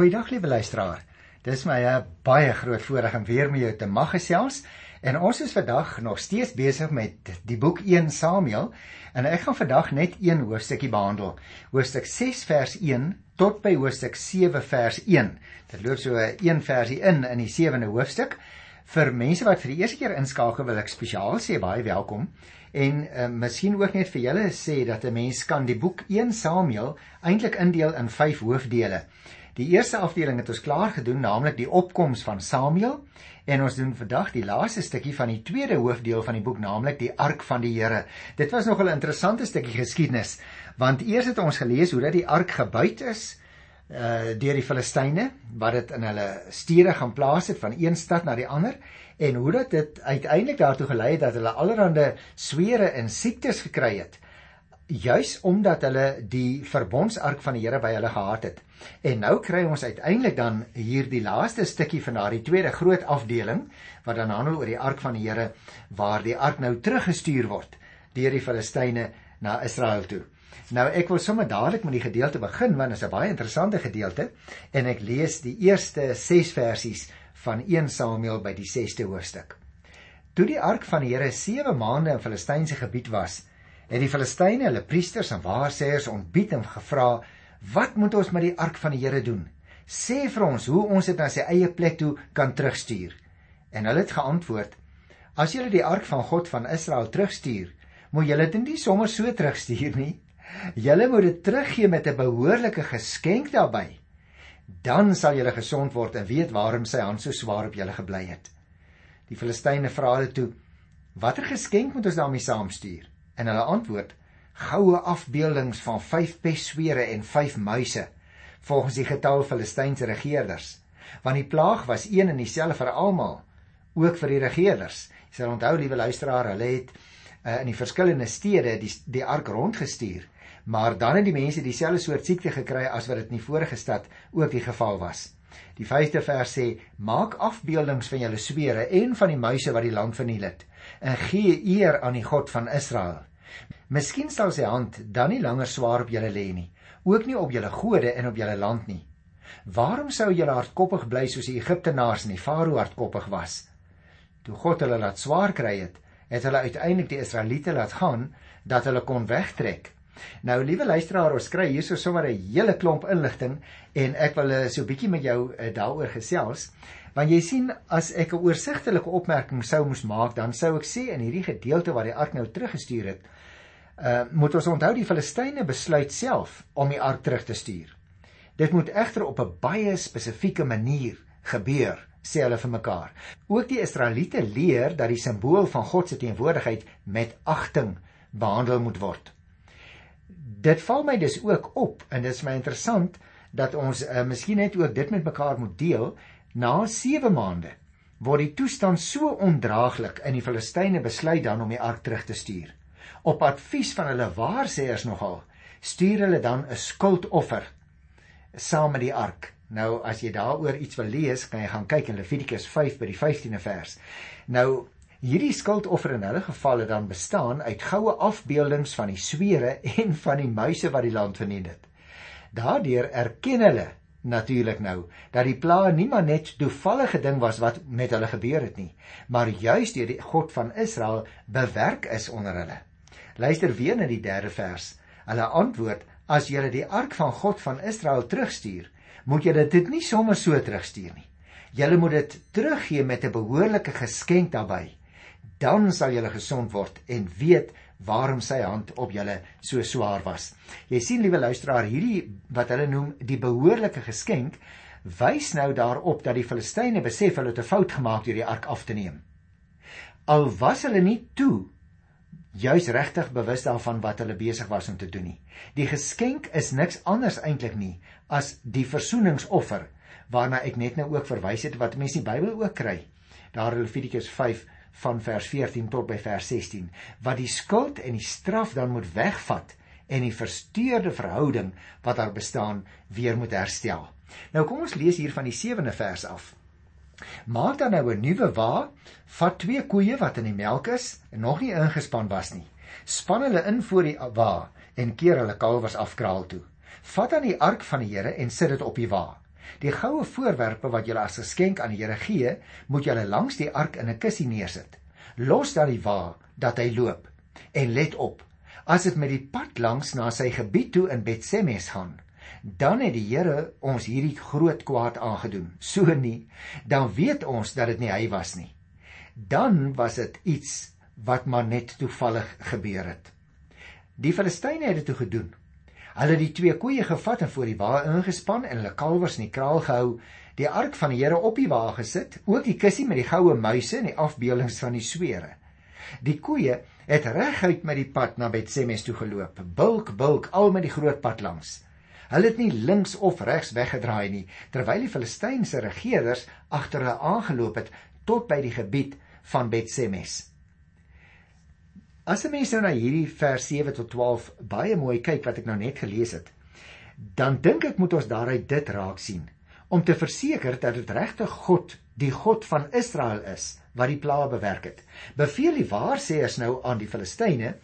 Goeiedag liewe luisteraar. Dis my 'n baie groot voorreg om weer met jou te mag gesels. En ons is vandag nog steeds besig met die boek 1 Samuel en ek gaan vandag net een hoofstukkie behandel. Hoofstuk 6 vers 1 tot by hoofstuk 7 vers 1. Dit loop so 'n versie in in die 7de hoofstuk. Vir mense wat vir die eerste keer inskakel, wil ek spesiaal sê baie welkom. En uh, miskien ook net vir julle sê dat 'n mens kan die boek 1 Samuel eintlik indeel in 5 hoofdele. Die eerste afdeling het ons klaar gedoen, naamlik die opkoms van Samuel, en ons doen vandag die laaste stukkie van die tweede hoofdeel van die boek, naamlik die ark van die Here. Dit was nog 'n interessante stukkie geskiedenis, want eers het ons gelees hoe dat die ark gebuit is uh deur die Filistyne wat dit in hulle stede gaan plaas het van een stad na die ander en hoe dat dit uiteindelik daartoe gelei het dat hulle allerlei swere en siektes gekry het juis omdat hulle die verbondsark van die Here by hulle gehad het. En nou kry ons uiteindelik dan hier die laaste stukkie van daardie tweede groot afdeling wat dan handel oor die ark van die Here waar die ark nou teruggestuur word deur die Filistyne na Israel toe. Nou ek wil sommer dadelik met die gedeelte begin want dit is 'n baie interessante gedeelte en ek lees die eerste 6 versies van 1 Samuel by die 6ste hoofstuk. Toe die ark van die Here 7 maande in Filistynse gebied was, het die Filistyne hulle priesters en waarsêers ontbied en gevra: "Wat moet ons met die ark van die Here doen? Sê vir ons hoe ons dit na sy eie plek toe kan terugstuur." En hulle het geantwoord: "As julle die ark van God van Israel terugstuur, moet julle dit nie sommer so terugstuur nie. Julle moet dit teruggee met 'n behoorlike geskenk daarbey. Dan sal julle gesond word en weet waarom sy hand so swaar op julle gebly het." Die Filistyne vra hulle toe: "Watter geskenk moet ons daarmee saamstuur?" En hulle antwoord: goue afbeeldings van 5 pesswere en 5 muise volgens die getal Filistynse regerders. Want die plaag was een en dieselfde vir almal, ook vir die regerders. Jy sal onthou, liewe luisteraar, hulle het uh, in die verskillende stede die die ark rondgestuur, maar dan het die mense dieselfde soort siekte gekry as wat dit in die vorige stad ook die geval was. Die 5de vers sê: Maak afbeeldings van julle swere en van die muise wat die land verniel het, en gee eer aan die God van Israel. Miskien sal sy hand dan nie langer swaar op julle lê nie, ook nie op julle gode en op julle land nie. Waarom sou julle hardkoppig bly soos die Egiptenaars en die Farao hardkoppig was? Toe God hulle laat swaar kry het, het hulle uiteindelik die Israeliete laat gaan dat hulle kon wegtrek. Nou liewe luisteraar, ons kry hierso sommer 'n hele klomp inligting en ek wil eh, so 'n bietjie met jou uh, daaroor gesels. Want jy sien as ek 'n oorsigtelike opmerking sou moes maak, dan sou ek sê in hierdie gedeelte waar die ark nou teruggestuur het, uh moet ons onthou die Filistyne besluit self om die ark terug te stuur. Dit moet egter op 'n baie spesifieke manier gebeur, sê hulle vir mekaar. Ook die Israeliete leer dat die simbool van God se teenwoordigheid met agting behandel moet word. Dit val my dus ook op en dit is my interessant dat ons uh, miskien net ook dit met mekaar moet deel na 7 maande word die toestand so ondraaglik in die Filistyne besluit dan om die ark terug te stuur op advies van hulle waarsêers nogal stuur hulle dan 'n skuldoffer saam met die ark. Nou as jy daaroor iets wil lees, kan jy gaan kyk in Levitikus 5 by die 15de vers. Nou hierdie skuldoffer in hulle geval het dan bestaan uit goue afbeeldings van die swere en van die muise wat die land verniet het. Daardeur erken hulle natuurlik nou dat die plaag nie maar net toevallige ding was wat met hulle gebeur het nie, maar juis deur die God van Israel bewerk is onder hulle. Luister weer na die 3de vers. Hulle antwoord: As jy die ark van God van Israel terugstuur, moet jy dit nie sommer so terugstuur nie. Jy moet dit teruggee met 'n behoorlike geskenk daarbey. Dan sal jy gesond word en weet waarom sy hand op julle so swaar was. Jy sien liewe luisteraar, hierdie wat hulle noem die behoorlike geskenk wys nou daarop dat die Filistyne besef hulle het 'n fout gemaak deur die ark af te neem. Al was hulle nie toe juis regtig bewus daarvan wat hulle besig was om te doen nie. Die geskenk is niks anders eintlik nie as die versoeningsoffer waarna ek net nou ook verwys het wat mense in die Bybel ook kry. Daar Levitikus 5 van vers 14 tot by vers 16 wat die skuld en die straf dan moet wegvat en die versteurde verhouding wat daar bestaan weer moet herstel. Nou kom ons lees hier van die 7de vers af. Maak dan nou 'n nuwe wa, vat twee koeie wat in die melk is en nog nie ingespan was nie. Span hulle in voor die wa en keer hulle kalwers af kraal toe. Vat dan die ark van die Here en sit dit op die wa. Die goue voorwerpe wat julle as geskenk aan die Here gee, moet julle langs die ark in 'n kussie neersit. Los dan die wa dat hy loop en let op. As dit met die pad langs na sy gebied toe in Betsemes gaan, dan het die Here ons hierdie groot kwaad aangedoen. So nie, dan weet ons dat dit nie hy was nie. Dan was dit iets wat maar net toevallig gebeur het. Die Filistyne het dit toe gedoen. Hulle het die twee koeie gevat en voor die wa ingespan en hulle kalwers in die kraal gehou, die ark van die Here op die wa gesit, ook die kussie met die goue muise en die afbeeldings van die swere. Die koeie het reguit met die pad na Betsemes toe geloop, bulk bulk al met die groot pad langs. Hulle het nie links of regs weggedraai nie, terwyl die Filistynse regerders agter hulle aangeloop het tot by die gebied van Betsemes. As 'n mens nou na hierdie vers 7 tot 12 baie mooi kyk wat ek nou net gelees het, dan dink ek moet ons daaruit dit raak sien om te verseker dat dit regtig God, die God van Israel is wat die plaag bewerk het. Beveel die waarsêers nou aan die Filistyne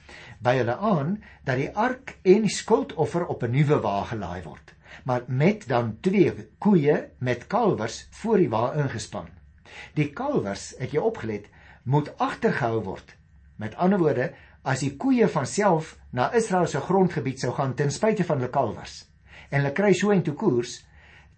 by hulle aan dat die ark en die skuldoffer op 'n nuwe wa gelaai word, maar met dan twee koeie met kalwers voor die wa ingespan. Die kalwers, het jy opgelet, moet agtergehou word Met ander woorde, as die koeie van self na Israel se grondgebied sou gaan ten spyte van hulle kalwers en hulle kry so intoe koers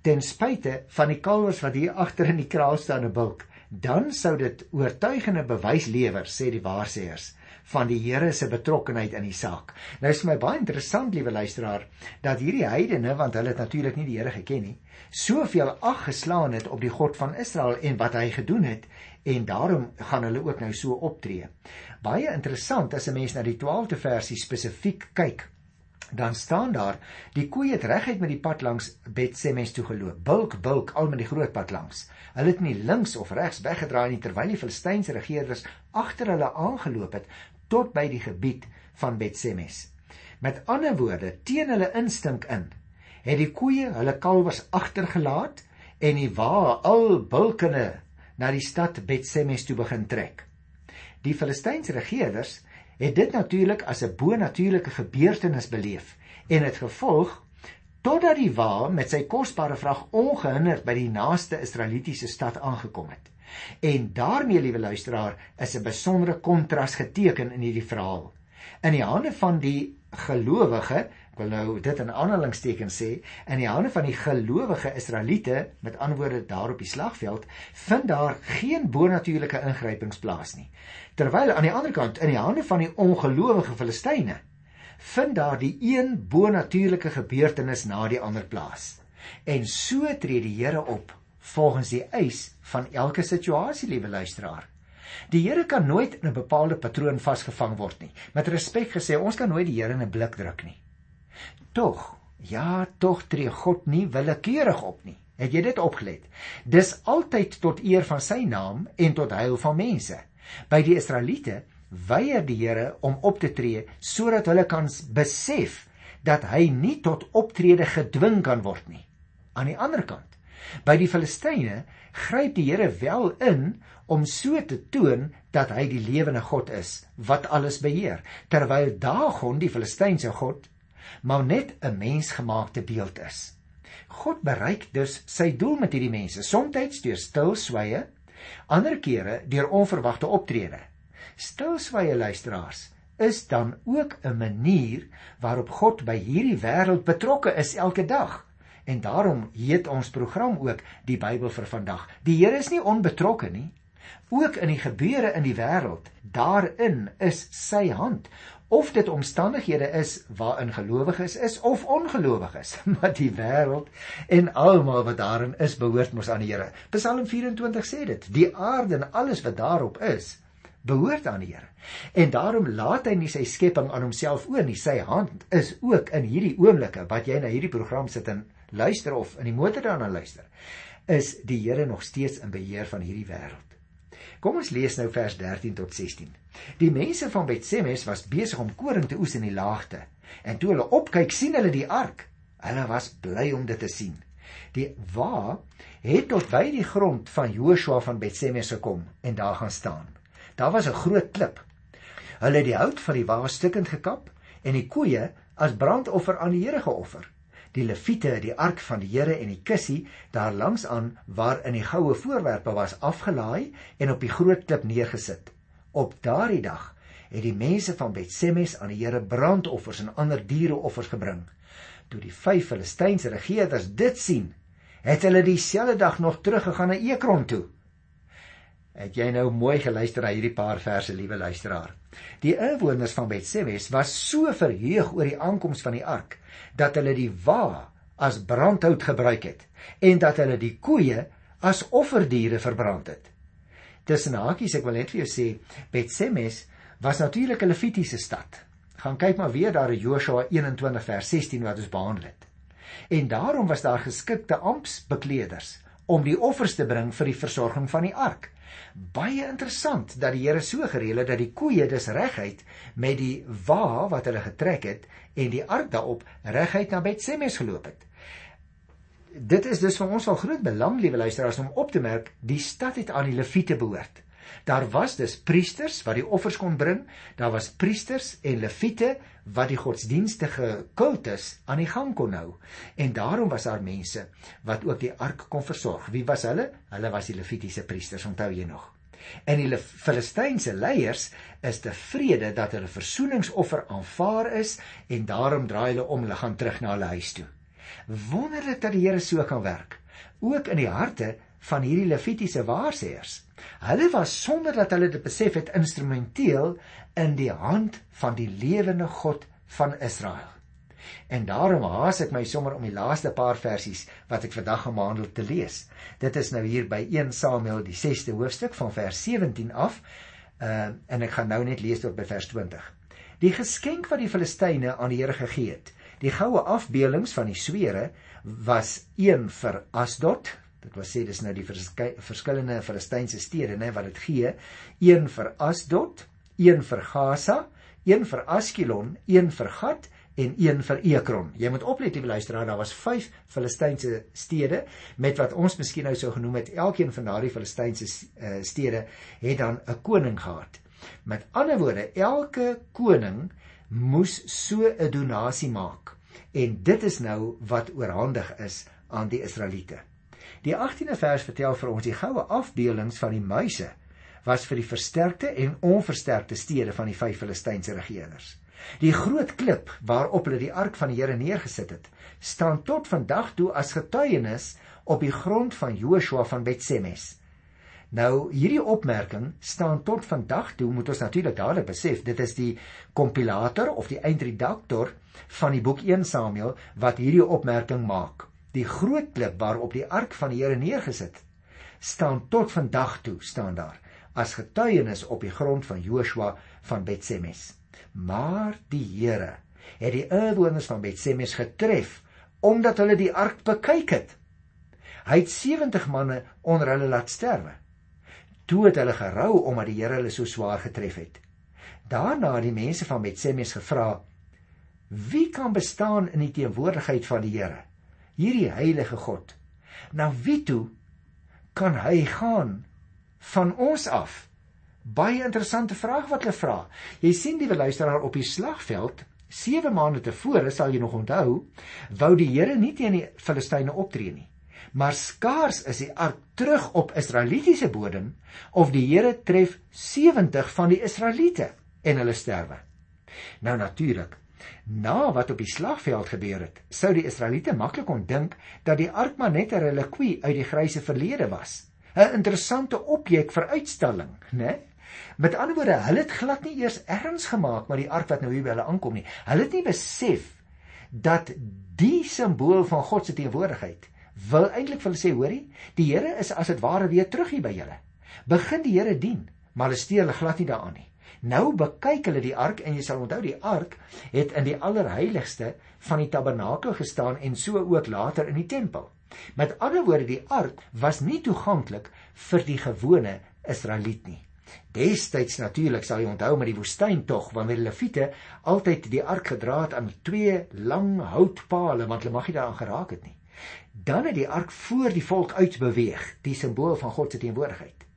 ten spyte van die kalwers wat hier agter in die kraal staan en bulk, dan sou dit oortuigende bewys lewer, sê die waarsêers van die Here se betrokkeheid in die saak. Nou is vir my baie interessant, liewe luisteraar, dat hierdie heidene, want hulle het natuurlik nie die Here geken nie, soveel ag geslaan het op die God van Israel en wat hy gedoen het en daarom gaan hulle ook nou so optree. Baie interessant as 'n mens na die 12de versie spesifiek kyk. Dan staan daar die koeie het reguit met die pad langs Betsemes toe geloop. Bulk bulk al met die groot pad langs. Hulle het nie links of regs weggedraai nie terwyl die Filistynse regerders agter hulle aangeloop het tot by die gebied van Betsemes. Met ander woorde, teen hulle instink in, het die koeie hulle kalwers agtergelaat en die wa al bulkende na die stad Betsemes toe begin trek. Die Filistynse regerders het dit natuurlik as 'n bo-natuurlike gebeurtenis beleef en het gevolg totdat die wa met sy kosbare vrag ongehinderd by die naaste Israelitiese stad aangekom het. En daarmee, liewe luisteraar, is 'n besondere kontras geteken in hierdie verhaal. In die hande van die gelowige wil nou dit in aanhalingstekens sê in die hande van die gelowige Israeliete met antwoorde daar op die slagveld vind daar geen bonatuurlike ingrypings plaas nie terwyl aan die ander kant in die hande van die ongelowige Filistyne vind daar die een bonatuurlike gebeurtenis na die ander plaas en so tree die Here op volgens die eis van elke situasie liewe luisteraar Die Here kan nooit in 'n bepaalde patroon vasgevang word nie. Met respek gesê, ons kan nooit die Here in 'n blik druk nie. Tog, ja, tog tree God nie willekeurig op nie. Het jy dit opgelet? Dis altyd tot eer van sy naam en tot heil van mense. By die Israeliete weier die Here om op te tree sodat hulle kan besef dat hy nie tot optrede gedwing kan word nie. Aan die ander kant, by die Filistyne gryp die Here wel in om so te toon dat hy die lewende God is wat alles beheer, terwyl Dagon die Filistynse god maar net 'n mensgemaakte beeld is. God bereik dus sy doel met hierdie mense, soms deur stil sweye, ander kere deur onverwagte optrede. Stil sweye luisteraars is dan ook 'n manier waarop God by hierdie wêreld betrokke is elke dag. En daarom heet ons program ook die Bybel vir vandag. Die Here is nie onbetrokke nie. Ook in die gebeure in die wêreld, daarin is sy hand of dit omstandighede is waarin gelowiges is of ongelowiges, maar die wêreld en almal wat daarin is behoort mos aan die Here. Psalm 24 sê dit: Die aarde en alles wat daarop is, behoort aan die Here. En daarom laat hy nie sy skepping aan homself oor nie. Sy hand is ook in hierdie oomblikke wat jy na hierdie program sit en luister of in die motor daarna luister, is die Here nog steeds in beheer van hierdie wêreld. Kom ons lees nou vers 13 tot 16. Die mense van Betsemes was besig om koring te oes in die laagte. En toe hulle opkyk, sien hulle die ark. Hulle was bly om dit te sien. Die wa het tot by die grond van Joshua van Betsemes gekom en daar gaan staan. Daar was 'n groot klip. Hulle het die hout van die wa stukkend gekap en die koeie as brandoffer aan die Here geoffer. Die leviete die ark van die Here en die kussie daar langs aan waar in die goue voorwerpe was afgelaai en op die groot klip neergesit. Op daardie dag het die mense van Betsemes aan die Here brandoffers en ander diereoffers gebring. Toe die vyf Filistynse regerders dit sien, het hulle dieselfde dag nog teruggegaan na Ekron toe. Het jy nou mooi geluister na hierdie paar verse, liewe luisteraar? Die inwoners van Betsemes was so verheug oor die aankoms van die ark dat hulle die wa as brandhout gebruik het en dat hulle die koeie as offerdiere verbrand het. Tussen hakies ek wil net vir jou sê, Betsemes was natuurlik 'n Levitiese stad. Gaan kyk maar weer daar in Joshua 21 vers 16 wat ons behandel het. En daarom was daar geskikte amptsbekleders om die offers te bring vir die versorging van die ark. Baie interessant dat die Here so gereël het dat die koeie dis reguit met die wa wat hulle getrek het en die ark daarop reguit na Betsemes geloop het. Dit is dus vir ons al groot belang, liewe luisteraars, om op te merk die stad het aan die Lewiete behoort. Daar was dus priesters wat die offers kon bring, daar was priesters en leviete wat die godsdienstige kultus aan die gang kon hou. En daarom was daar mense wat ook die ark kon versorg. Wie was hulle? Hulle was die levitiese priesters, onthou jy nog? En die Filistynse leiers is tevrede dat hulle versoeningsoffer aanvaar is en daarom draai hulle om, hulle gaan terug na hulle huis toe. Wonderlik dat die Here so kan werk, ook in die harte van hierdie levitiese waarsêers. Hulle was sonder dat hulle dit besef het instrumenteel in die hand van die lewende God van Israel. En daarom haas ek my sommer om die laaste paar versies wat ek vandag gaan behandel te lees. Dit is nou hier by 1 Samuel die 6ste hoofstuk van vers 17 af. Uh en ek gaan nou net lees tot by vers 20. Die geskenk wat die Filistyne aan die Here gegee het, die goue afbeeldings van die swere was een vir Asdod, Dit wil sê dis nou die verskillende Filistynse stede nê wat dit gee, een vir Asdod, een vir Gaza, een vir Askelon, een vir Gat en een vir Ekron. Jy moet oplet, jy luister, daar was 5 Filistynse stede met wat ons miskien nou sou genoem het. Elkeen van daardie Filistynse uh, stede het dan 'n koning gehad. Met ander woorde, elke koning moes so 'n donasie maak. En dit is nou wat oorhandig is aan die Israeliete. Die 18de vers vertel vir ons die goue afbeeldings van die muise was vir die versterkte en onversterkte stede van die vyf Filistynse regerders. Die groot klip waarop hulle die ark van die Here neergesit het, staan tot vandag toe as getuienis op die grond van Joshua van Betsemes. Nou hierdie opmerking staan tot vandag toe moet ons natuurlik dadelik besef dit is die kompilator of die eindredaktor van die boek 1 Samuel wat hierdie opmerking maak die groot klip waarop die ark van die Here neergesit staan tot vandag toe staan daar as getuienis op die grond van Joshua van Betsemes. Maar die Here het die inwoners van Betsemes getref omdat hulle die ark bekyk het. Hy het 70 manne onder hulle laat sterwe. Toe het hulle gerou omdat die Here hulle so swaar getref het. Daarna het die mense van Betsemes gevra: "Wie kan bestaan in die teenwoordigheid van die Here?" Hierdie heilige God. Na wie toe kan hy gaan van ons af? Baie interessante vraag wat hulle vra. Jy sien die luisteraar op die slagveld 7 maande tevore sal jy nog onthou, wou die Here nie teen die Filistyne optree nie. Maar skaars is die ark terug op Israelitiese bodem of die Here tref 70 van die Israeliete en hulle sterwe. Nou natuurlik, Na wat op die slagveld gebeur het, sou die Israeliete maklik ondink dat die ark maar net 'n relikwie uit die grysse verlede was. 'n Interessante objek vir uitstalling, né? Met ander woorde, hulle het glad nie eers erns gemaak met die ark wat nou hier by hulle aankom nie. Hulle het nie besef dat die simbool van God se teenwoordigheid wil eintlik vir hulle sê, hoorie, die Here is as dit ware weer terug hier by julle. Begin die Here dien, maar hulle steur hulle glad nie daaraan nie. Nou bekyk hulle die ark en jy sal onthou die ark het in die allerheiligste van die tabernakel gestaan en so ook later in die tempel. Met ander woorde die ark was nie toeganklik vir die gewone Israeliet nie. Destyds natuurlik sal jy onthou met die woestyntog wanneer die leviete altyd die ark gedra het aan twee lang houtpale want hulle mag nie daaraan geraak het nie. Dan het die ark voor die volk uitbeweeg, die simbool van God se teenwoordigheid.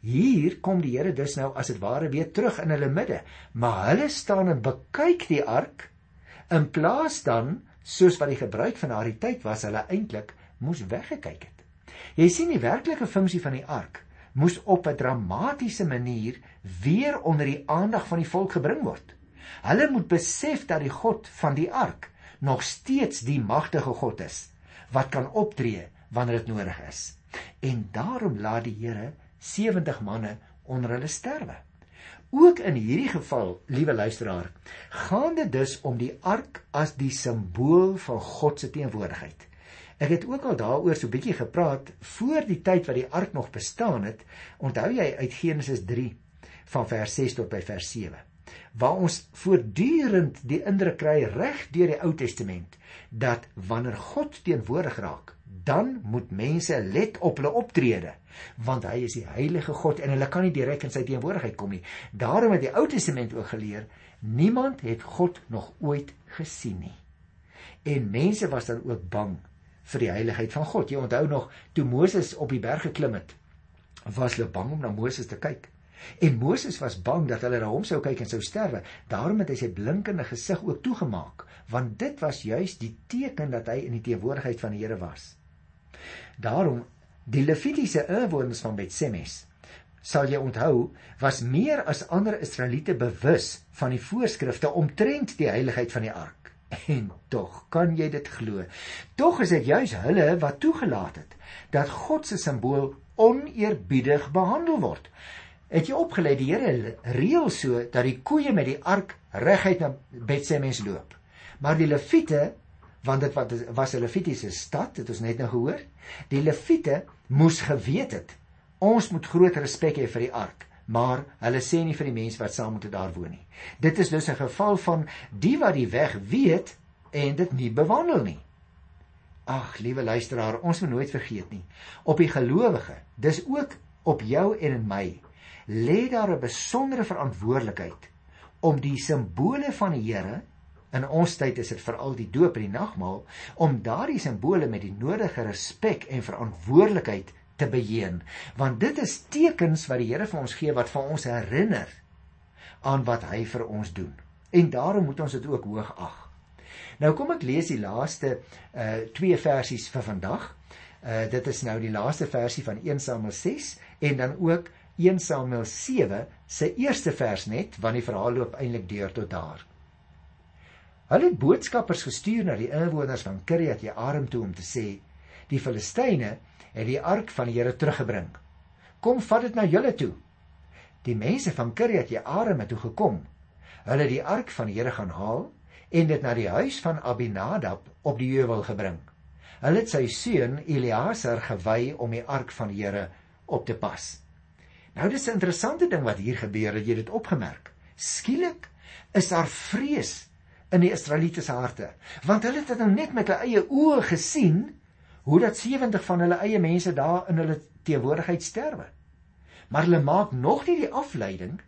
Hier kom die Here dus nou as dit ware weer terug in hulle midde, maar hulle staan en bekyk die ark in plaas dan soos wat die gebruik van daardie tyd was, hulle eintlik moes weggekyk het. Jy sien die werklike funksie van die ark moes op 'n dramatiese manier weer onder die aandag van die volk gebring word. Hulle moet besef dat die God van die ark nog steeds die magtige God is wat kan optree wanneer dit nodig is. En daarom laat die Here 70 manne onder hulle sterwe. Ook in hierdie geval, liewe luisteraar, gaan dit dus om die ark as die simbool van God se teenwoordigheid. Ek het ook al daaroor so bietjie gepraat voor die tyd wat die ark nog bestaan het. Onthou jy uit Genesis 3 van vers 6 tot by vers 7 waar ons voortdurend die indruk kry reg deur die Ou Testament dat wanneer God teenwoordig raak, dan moet mense let op hulle optrede want hy is die heilige God en hulle kan nie direk in sy teenwoordigheid kom nie. Daarom het die Ou Testament ook geleer niemand het God nog ooit gesien nie. En mense was dan ook bang vir die heiligheid van God. Jy onthou nog toe Moses op die berg geklim het, was hulle bang om na Moses te kyk. En Moses was bang dat hulle na hom sou kyk en sou sterwe. Daarom het hy sy blinkende gesig ook toegemaak, want dit was juis die teken dat hy in die teenwoordigheid van die Here was. Daarom die Levitiese inwoners van Betsemes sal jy onthou was meer as ander Israeliete bewus van die voorskrifte omtrent die heiligheid van die ark. En tog, kan jy dit glo? Tog is dit juis hulle wat toegelaat het dat God se simbool oneerbiedig behandel word. Het jy opgelê die Here reël so dat die koeie met die ark reguit na Betsemes loop. Maar die Lewiete, want dit wat was 'n Lewitiese stad, het ons net nou gehoor, die Lewiete moes geweet het ons moet groot respek hê vir die ark maar hulle sê nie vir die mense wat saam met hulle daar woon nie. Dit is dus 'n geval van die wat die weg weet en dit nie bewandel nie. Ag, liewe luisteraar, ons moet nooit vergeet nie. Op die gelowige, dis ook op jou en in my, lê daar 'n besondere verantwoordelikheid om die simbole van die Here in ons tyd is dit veral die doop en die nagmaal om daardie simbole met die nodige respek en verantwoordelikheid te beheer want dit is tekens wat die Here vir ons gee wat vir ons herinner aan wat hy vir ons doen. En daarom moet ons dit ook hoog ag. Nou kom ek lees die laaste uh twee versies vir vandag. Uh dit is nou die laaste versie van 1 Samuel 6 en dan ook 1 Samuel 7 se eerste vers net want die verhaal loop eintlik deur tot daar Hulle het boodskappers gestuur na die inwoners van Kiriat Jearim toe om te sê die Filistyne het die ark van die Here teruggebring. Kom vat dit na julle toe. Die mense van Kiriat Jearim het toe gekom. Hulle het die ark van die Here gaan haal en dit na die huis van Abinadab op die heuwel gebring. Hulle het sy seun Eleazar gewy om die ark van die Here op te pas. Nou dis 'n interessante ding wat hier gebeur, het jy dit opgemerk? Skielik is daar vrees in die Israeliete se harte, want hulle het dit nou net met hulle eie oë gesien hoe dat 70 van hulle eie mense daar in hulle teenwoordigheid sterwe. Maar hulle maak nog nie die afleiding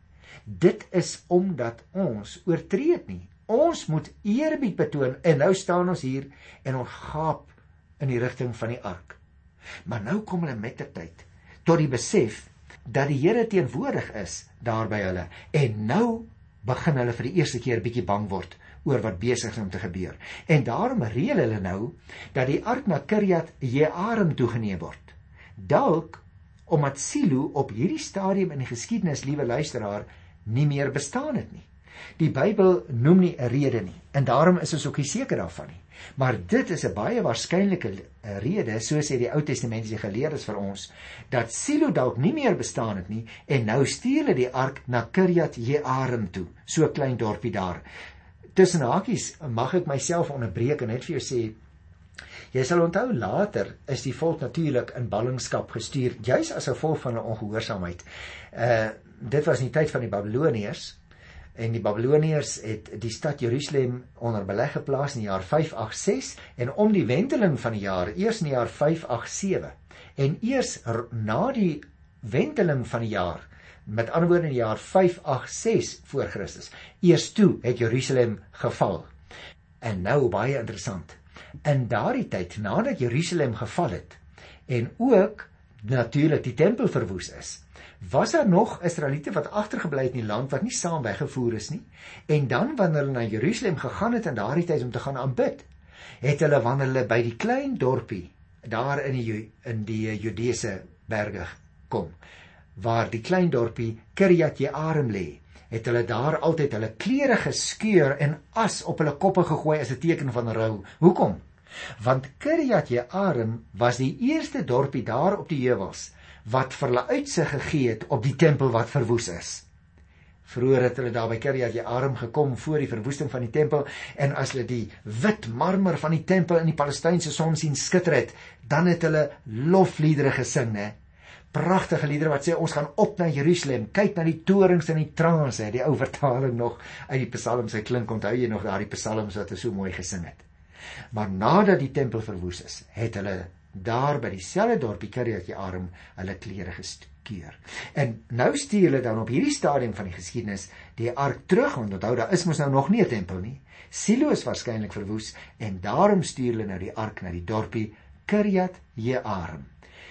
dit is omdat ons oortree het nie. Ons moet eerbied betoon en nou staan ons hier en ons gaap in die rigting van die ark. Maar nou kom hulle met ter tyd tot die besef dat die Here teenwoordig is daar by hulle en nou begin hulle vir die eerste keer bietjie bang word oor wat besig is om te gebeur. En daarom reël hulle nou dat die ark na Kirjat Jearim toegeneem word. Dalk omdat Silo op hierdie stadium in die geskiedenis, liewe luisteraar, nie meer bestaan het nie. Die Bybel noem nie 'n rede nie en daarom is ons ook nie seker daarvan nie. Maar dit is 'n baie waarskynlike rede, so sê die Ou Testamentiese geleerdes vir ons, dat Silo dalk nie meer bestaan het nie en nou stuur hulle die ark na Kirjat Jearim toe, so 'n klein dorpie daar tussen hakies mag ek myself onderbreek en net vir jou sê jy sal onthou later is die volk natuurlik in ballingskap gestuur juis as gevolg van 'n ongehoorsaamheid. Uh dit was in die tyd van die Babiloniërs en die Babiloniërs het die stad Jerusalem onder beleg geplaas in die jaar 586 en om die wenteling van die jaar eers in die jaar 587 en eers na die wenteling van die jaar met ander woorde in die jaar 586 voor Christus. Eers toe het Jerusalem geval. En nou baie interessant. In daardie tyd nadat Jerusalem geval het en ook natuurlik die tempel verwoes is, was daar nog Israeliete wat agtergebly het in die land wat nie saam weggevoer is nie. En dan wanneer hulle na Jerusalem gegaan het in daardie tyd om te gaan aanbid, het hulle wanneer hulle by die klein dorpie daar in die in die Judeese berge kom waar die klein dorpie Kiryat Jearim lê het hulle daar altyd hulle klere geskeur en as op hulle koppe gegooi as 'n teken van rou. Hoekom? Want Kiryat Jearim was die eerste dorpie daar op die heuwels wat vir hulle uitsig gegee het op die tempel wat verwoes is. Vroeger het hulle daar by Kiryat Jearim gekom voor die verwoesting van die tempel en as hulle die wit marmer van die tempel in die Palestynse son sien skitter het, dan het hulle lofliedere gesing, né? Pragtige liedere wat sê ons gaan op na Jerusalem, kyk na die torings en die trans, hè, die ou vertaling nog uit die psalms, hy klink onthou jy nog daardie psalms wat hulle so mooi gesing het. Maar nadat die tempel verwoes is, het hulle daar by dieselfde dorpie Kiriat Jearim hulle klere geskeur. En nou stuur hulle dan op hierdie stadium van die geskiedenis die ark terug, want onthou daar is mos nou nog nie 'n tempel nie. Silo is waarskynlik verwoes en daarom stuur hulle nou die ark na die dorpie Kiriat Jearim.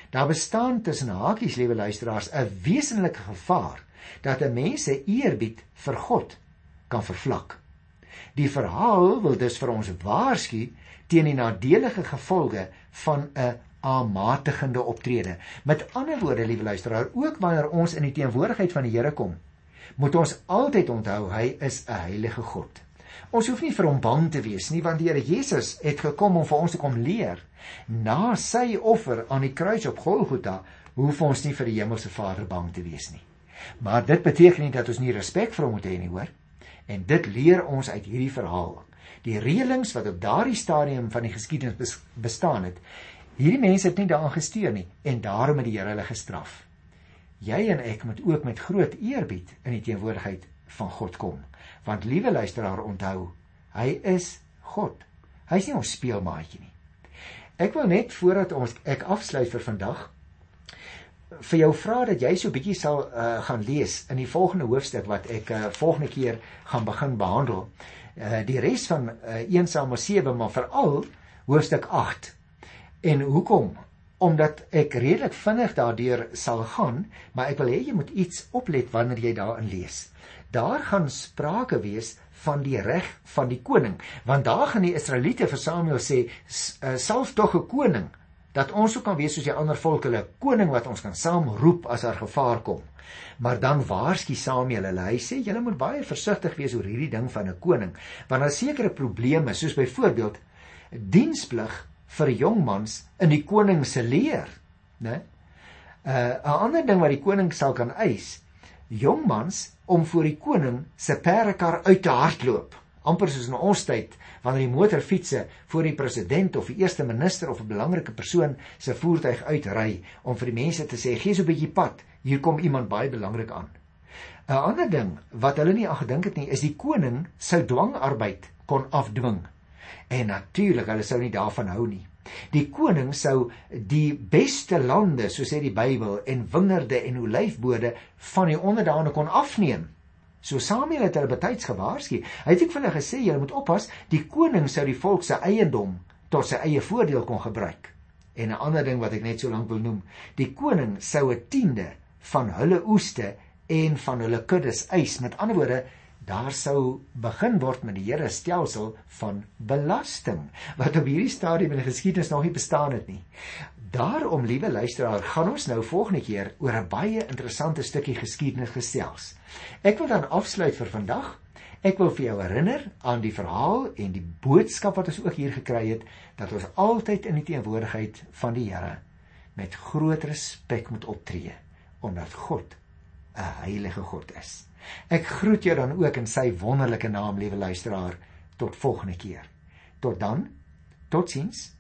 Daar bestaan tussen hakies liewe luisteraars 'n wesenlike gevaar dat 'n mens se eerbied vir God kan vervlak. Die verhaal wil dus vir ons waarsku teen die nadelige gevolge van 'n aanmatigende optrede. Met ander woorde, liewe luisteraar, ook wanneer ons in die teenwoordigheid van die Here kom, moet ons altyd onthou hy is 'n heilige God. Ons hoef nie vir hom bang te wees nie want die Here Jesus het gekom om vir ons te kom leer. Na sy offer aan die kruis op Golgotha, hoef ons nie vir die hemelse Vader bang te wees nie. Maar dit beteken nie dat ons nie respek vir hom moet hê nie, hoor? En dit leer ons uit hierdie verhaal. Die reëlings wat op daardie stadium van die geskiedenis bestaan het, hierdie mense het nie daaraan gesteer nie en daarom het die Here hulle gestraf. Jy en ek moet ook met groot eerbied in die teenwoordigheid van God kom. Want liewe luisteraar, onthou, hy is God. Hy's nie ons speelmaatjie nie. Ek wil net voordat ons ek afsluit vir vandag vir jou vra dat jy so bietjie sal uh, gaan lees in die volgende hoofstuk wat ek uh, volgende keer gaan begin behandel. Uh, die res van uh, 1 Samuel 7, maar veral hoofstuk 8. En hoekom? Omdat ek redelik vinnig daardeur sal gaan, maar ek wil hê jy moet iets oplet wanneer jy daarin lees daar gaan sprake wees van die reg van die koning. Want daar gaan die Israeliete vir Samuel sê eh, selfs tog 'n koning dat ons ook kan wees soos die ander volke hulle koning wat ons kan saam roep as daar gevaar kom. Maar dan waarsku Samuel hulle. Hy sê julle moet baie versigtig wees oor hierdie ding van 'n koning want daar sekere probleme soos byvoorbeeld diensplig vir jongmans in die koning se leer né? Uh, 'n ander ding wat die koning sal kan eis jongmans om voor die koning se perdekar uit te hardloop. amper soos in ons tyd wanneer die motorfietsse voor die president of die eerste minister of 'n belangrike persoon se voertuig uitry om vir die mense te sê gee so 'n bietjie pad, hier kom iemand baie belangrik aan. 'n Ander ding wat hulle nie aan gedink het nie, is die koning sou dwangarbeid kon afdwing. En natuurlik, hulle sou nie daarvan hou nie. Die koning sou die beste lande, so sê die Bybel, en wingerde en olyfbode van die onderdane kon afneem. So Samuel het hulle betyds gewaarsku. Hy het ek vir hulle gesê julle moet oppas, die koning sou die volk se eiendom tot sy eie voordeel kon gebruik. En 'n ander ding wat ek net so lank wil noem, die koning sou 'n tiende van hulle oeste en van hulle kuddes eis. Met ander woorde, daar sou begin word met die Here stelsel van belasting wat op hierdie stadium in die geskiedenis nog nie bestaan het nie. Daarom, liewe luisteraar, gaan ons nou volgende keer oor 'n baie interessante stukkie geskiedenis gesels. Ek wil dan afsluit vir vandag. Ek wil vir jou herinner aan die verhaal en die boodskap wat ons ook hier gekry het dat ons altyd in die teenwoordigheid van die Here met groot respek moet optree omdat God 'n heilige God is. Ek groet jou dan ook in sy wonderlike naam, liewe luisteraar, tot volgende keer. Tot dan. Totsiens.